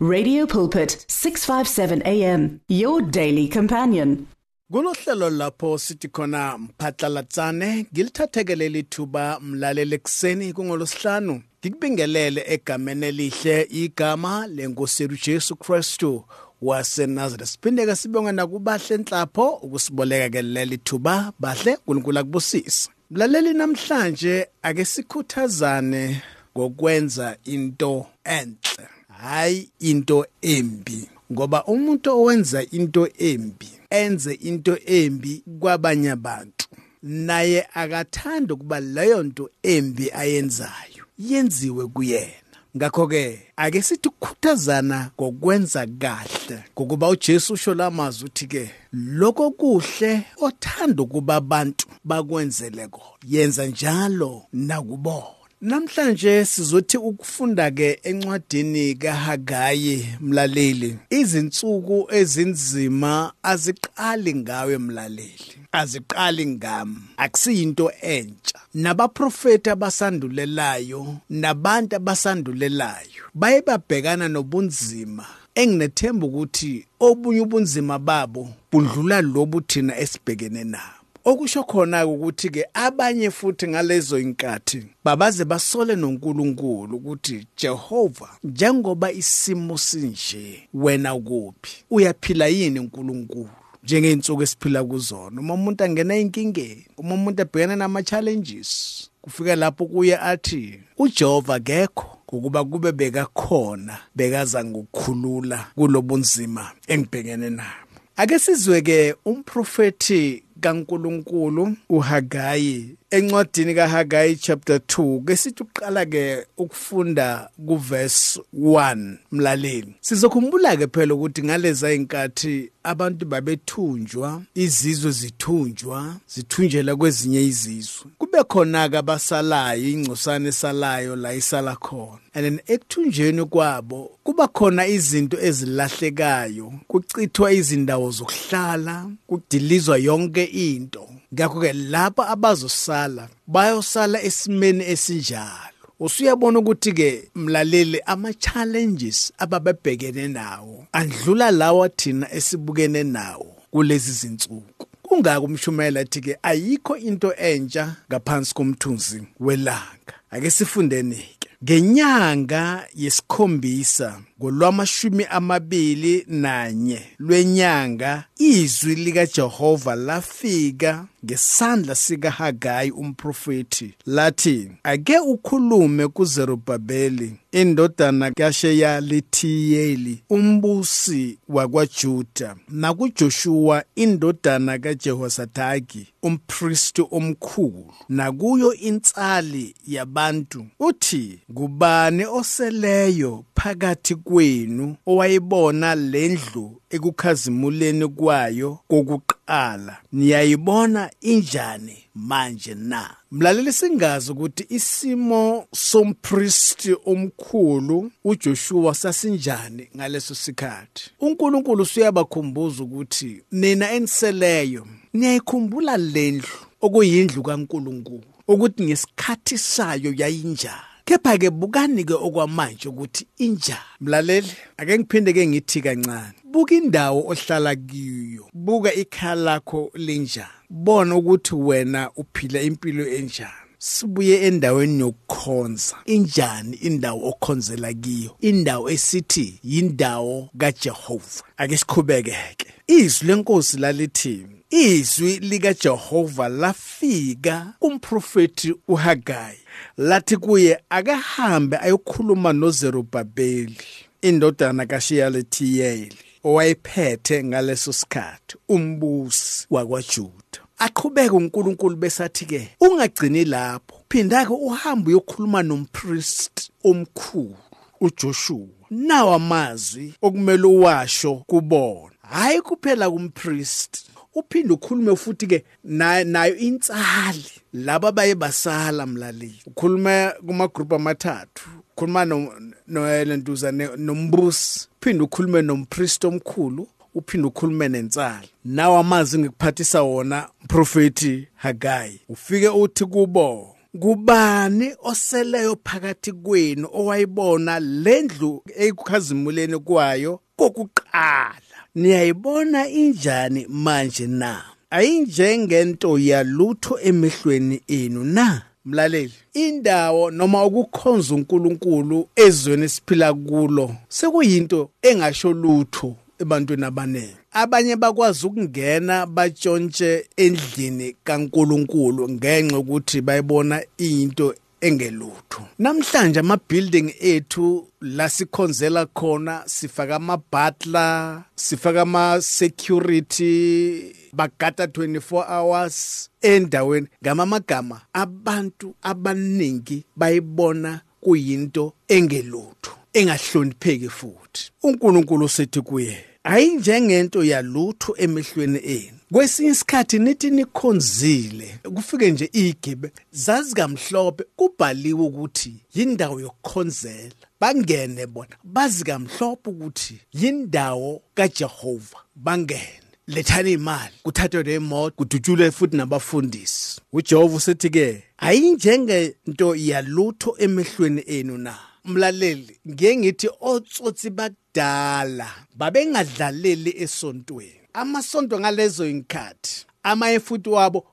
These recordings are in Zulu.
Radio Pulpit 657 AM your daily companion. Kulohlelo lapho sithi khona mphatlalatsane ngilithathekele lithuba mlalele ekseni kungolosihlanu. Ngikubingelele egameni elihle igama lenkosi yethu Jesu Kristu waseNazareth siphindeke sibonga nakubahle enhlapho ukusiboleka ke leli thuba bahle uNkulunkulu akubusise. Mlaleli namhlanje ake sikhuthazane ngokwenza into enhle. Hayi into embi ngoba umuntu owenza into embi enze into embi kwabanye abantu naye akathanda ukuba leyo nto embi ayenzayo yenziwe kuyena. Ngakho ke ake sithi ukukhuthazana ngokwenza kahle ngokuba uJesu usho lamazwi uthi ke lokho kuhle othanda ukuba abantu bakwenzele kona yenza njalo nakubona. Namhlanje sizothi ukufunda ke encwadini kaHagayi mlaleli. Izinsuku ezinzima aziqali ngawe mlaleli. Aziqali ngami akusiyinto entsha. Nabaprofeti abasandulelayo nabantu abasandulelayo baye babhekana nobunzima. Enginethemba ukuthi obunye ubunzima babo budlula lobu thina esibhekene nabo okusho khona ukuthi ke abanye futhi ngalezo inkathi babaze basole noNkulunkulu ukuthi Jehova njengoba isimo sinje wena kuphi uyaphila yini uNkulunkulu njengeinsuku esiphila kuzona. Uma umuntu angena inkingeni uma umuntu abhekana nama challenges kufika lapho kuye athi uJehova akekho ukuba kube bekakhona bekaza ngokukhulula kulobunzima engibhekene nabo ake sizwe ke umprofeti kaNkuluNkulu uHagayi. Encwadini kaHagayi chapter 2 ke sithi uqala ke ukufunda kuverse 1 mlaleli. Sizokhumbula ke phela ukuthi ngaleza inkathi abantu babethunjwa izizwe zithunjwa zithunjela kwezinye izizwe. Kube khona ke abasalayo ingcosana esalayo la isala khona. And then ekuthunjweni kwabo kuba khona izinto ezilahlekayo kucithwa izindawo zokuhlala kudilizwa yonke into. Ngakho ke lapha abazosala bayosala esimeni esinjalo. Usuyabona ukuthi ke mlaleli ama challenges ababebhekene nawo andlula lawa thina esibukene nawo kulezi zinsuku. Kungaka umshumayela athi ke ayikho into entsha ngaphansi komthunzi welanga. Ake sifundeni ngenyanga yesikhombisa ngolwamashumi amabili nanye lwenyanga izwi likaJehova lafika ngesandla sikaHagayi umprofeti lathi ake ukhulume kuZerubabeli indodana kaSheyalithiyeli umbusi wakwaJuda nakuJoshua indodana kaJehoshathaki umpristi omkhulu nakuyo insali yabantu. Uthi kubani oseleyo phakathi kwenu owayibona lendlu ekukhazimuleni kwayo kokuqala niyayibona injani manje na? Mlaleli singazi ukuthi isimo sompristi omkhulu uJoshua sasinjani ngaleso sikhathi. uNkulunkulu usuyabakhumbuza ukuthi nina eniseleyo niyayikhumbula lendlu okuyindlu kaNkulunkulu ukuthi ngesikhathi sayo yayinjani? Kepha ke bukani ke okwamanje ukuthi injani? Mlaleli ake ngiphinde ke ngithi kancane. Buka indawo ohlala kiyo. Buka ikhaya lakho linjani? Bona ukuthi wena uphila impilo enjani? Sibuye endaweni yokukhonza. Injani indawo okhonzela kiyo? Indawo esithi yindawo kaJehova. Ake sikhubeke ke izwi lenkosi lalithi izwi likaJehova lafika kumprofeti uHagayi lathi kuye akahambe ayokhuluma noZerubabeli indodana kaSheyalithiyeli owayephethe ngaleso sikhathi umbusi wakwaJuda. Aqhubeka uNkulunkulu besathi ke ungagcini lapho phinda ke uhambe uyokhuluma nompriest omkhulu uJoshua nawa amazwi okumele uwasho kubona. Hayi kuphela kumpriest uphinde ukhulume futhi ke nayo insali laba baye basala mlaleli. Ukhuluma kuma group amathathu ukhuluma no noelentuza nombusi phinde ukhulume nompriest omkhulu uphinde ukhulume nensala nawo amazwi ngikuphathisa wona prophet Hagai ufike uthi kubo kubani oseleyo phakathi kwenu owayibona lendlu ekukhazimuleni kwayo kokuqala? Niyayibona injani manje na? Ayinjengento yalutho emehlweni enu na mlaleli? Indawo noma ukukhonza uNkulunkulu ezweni esiphila kulo sekuyinto engasho lutho ebantwini abaningi. Abanye bakwazi ukungena batshontshe endlini kaNkulunkulu ngenxa ukuthi bayibona into engelutho. Namhlanje ama building ethu la sikhonzela khona sifaka ama butler sifaka ama security bagada 24 hours endaweni. Ngamamagama abantu abaningi bayibona kuyinto engelutho engahlonipheki futhi. uNkulunkulu sethi kuye ayinjengento yalutho emehlweni enu. Kwesinye isikhathi nithi nikhonzile kufike nje igibe zazi kamhlophe kubhaliwe ukuthi yindawo yokukhonzela. Bangene bona bazi kamhlophe ukuthi yindawo kaJehova. Bangene. Lethani imali kuthathwe lemoto kudutshulwe futhi nabafundisi. uJehova usethi ke ayinjengento yalutho emehlweni enu na? Mlaleli ngiye ngithi otsotsi bakudala babengadlaleli esontweni. Amasonto ngalezo inkhathi amaye futhi wabo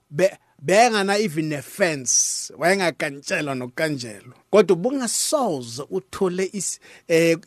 bengana even a fence wayengakantshelwa nokukanjelwa. Kodwa bungasoze uthole eh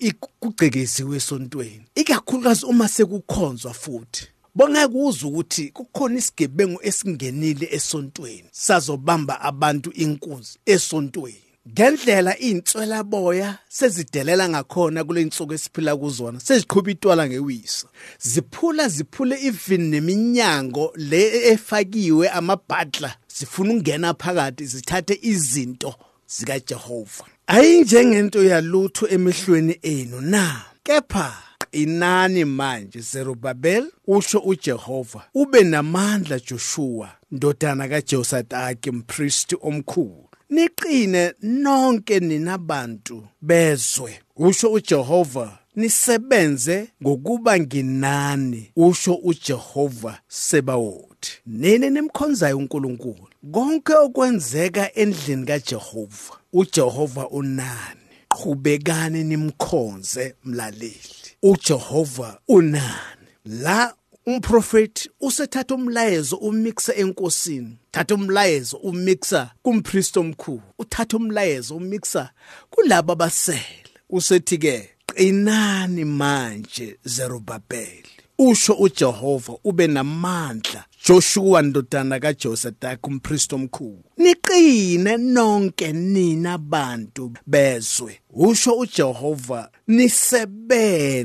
kugcekesiwe esontweni ikakhulukazi uma sekukhonzwa futhi. Bongeke uzwe ukuthi kukhona isigebengu esingenile esontweni sazobamba abantu inkunzi esontweni. Ngendlela inswela boya sezidelela ngakhona kule nsuku esiphila kuzona seziqhubha itwala ngewisa ziphula ziphule even neminyango le efakiwe amabhadla zifuna ukungena phakathi zithathe izinto zika Jehova ayinjengento yalutho emehlweni enu na? Kepha inani manje Zerubabel usho uJehova ube namandla Joshua ndodana kaJosataki mpriest omkhulu. Niqine nonke ninabantu bezwe. Usho uJehova nisebenze ngokuba nginani. Usho uJehova Sebawothi. Nini nimkhonzayo uNkulunkulu? Konke okwenzeka endlini kaJehova uJehova unani. Qhubekani nimkhonze mlaleli. uJehova unani. La umprofeti usethatha umlayezo umixa enkosini thatha umlayezo umixa kumpriest omkhulu uthatha umlayezo umixa kulabo abasele. Usethi ke qinani manje Zerubabeli usho uJehova ube namandla. Joshua ndodana kaJosadak umpriest omkhulu. Niqine nonke nina abantu bezwe. Usho uJehova nisebenze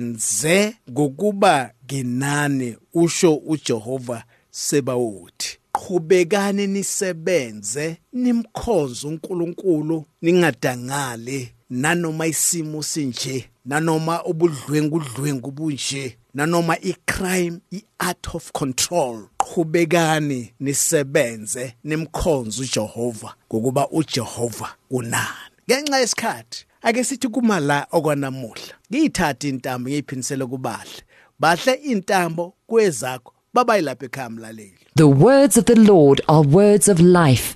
ngokuba nginani usho uJehova Sebawothi qhubekani nisebenze nimkhonze uNkulunkulu ningadangali nanoma isimo sinje nanoma ubudlwengu udlwengu bunje nanoma icrime iart of control qhubekani nisebenze nimkhonze uJehova ngokuba uJehova unani. Ngenxa yesikhathi ake sithi kuma la okwanamuhla ngiyithatha intambo ngiyiphindisele kubahle. Bahle intambo kwezakho babayilapha ekhaya mlaleli. The words of the Lord are words of life.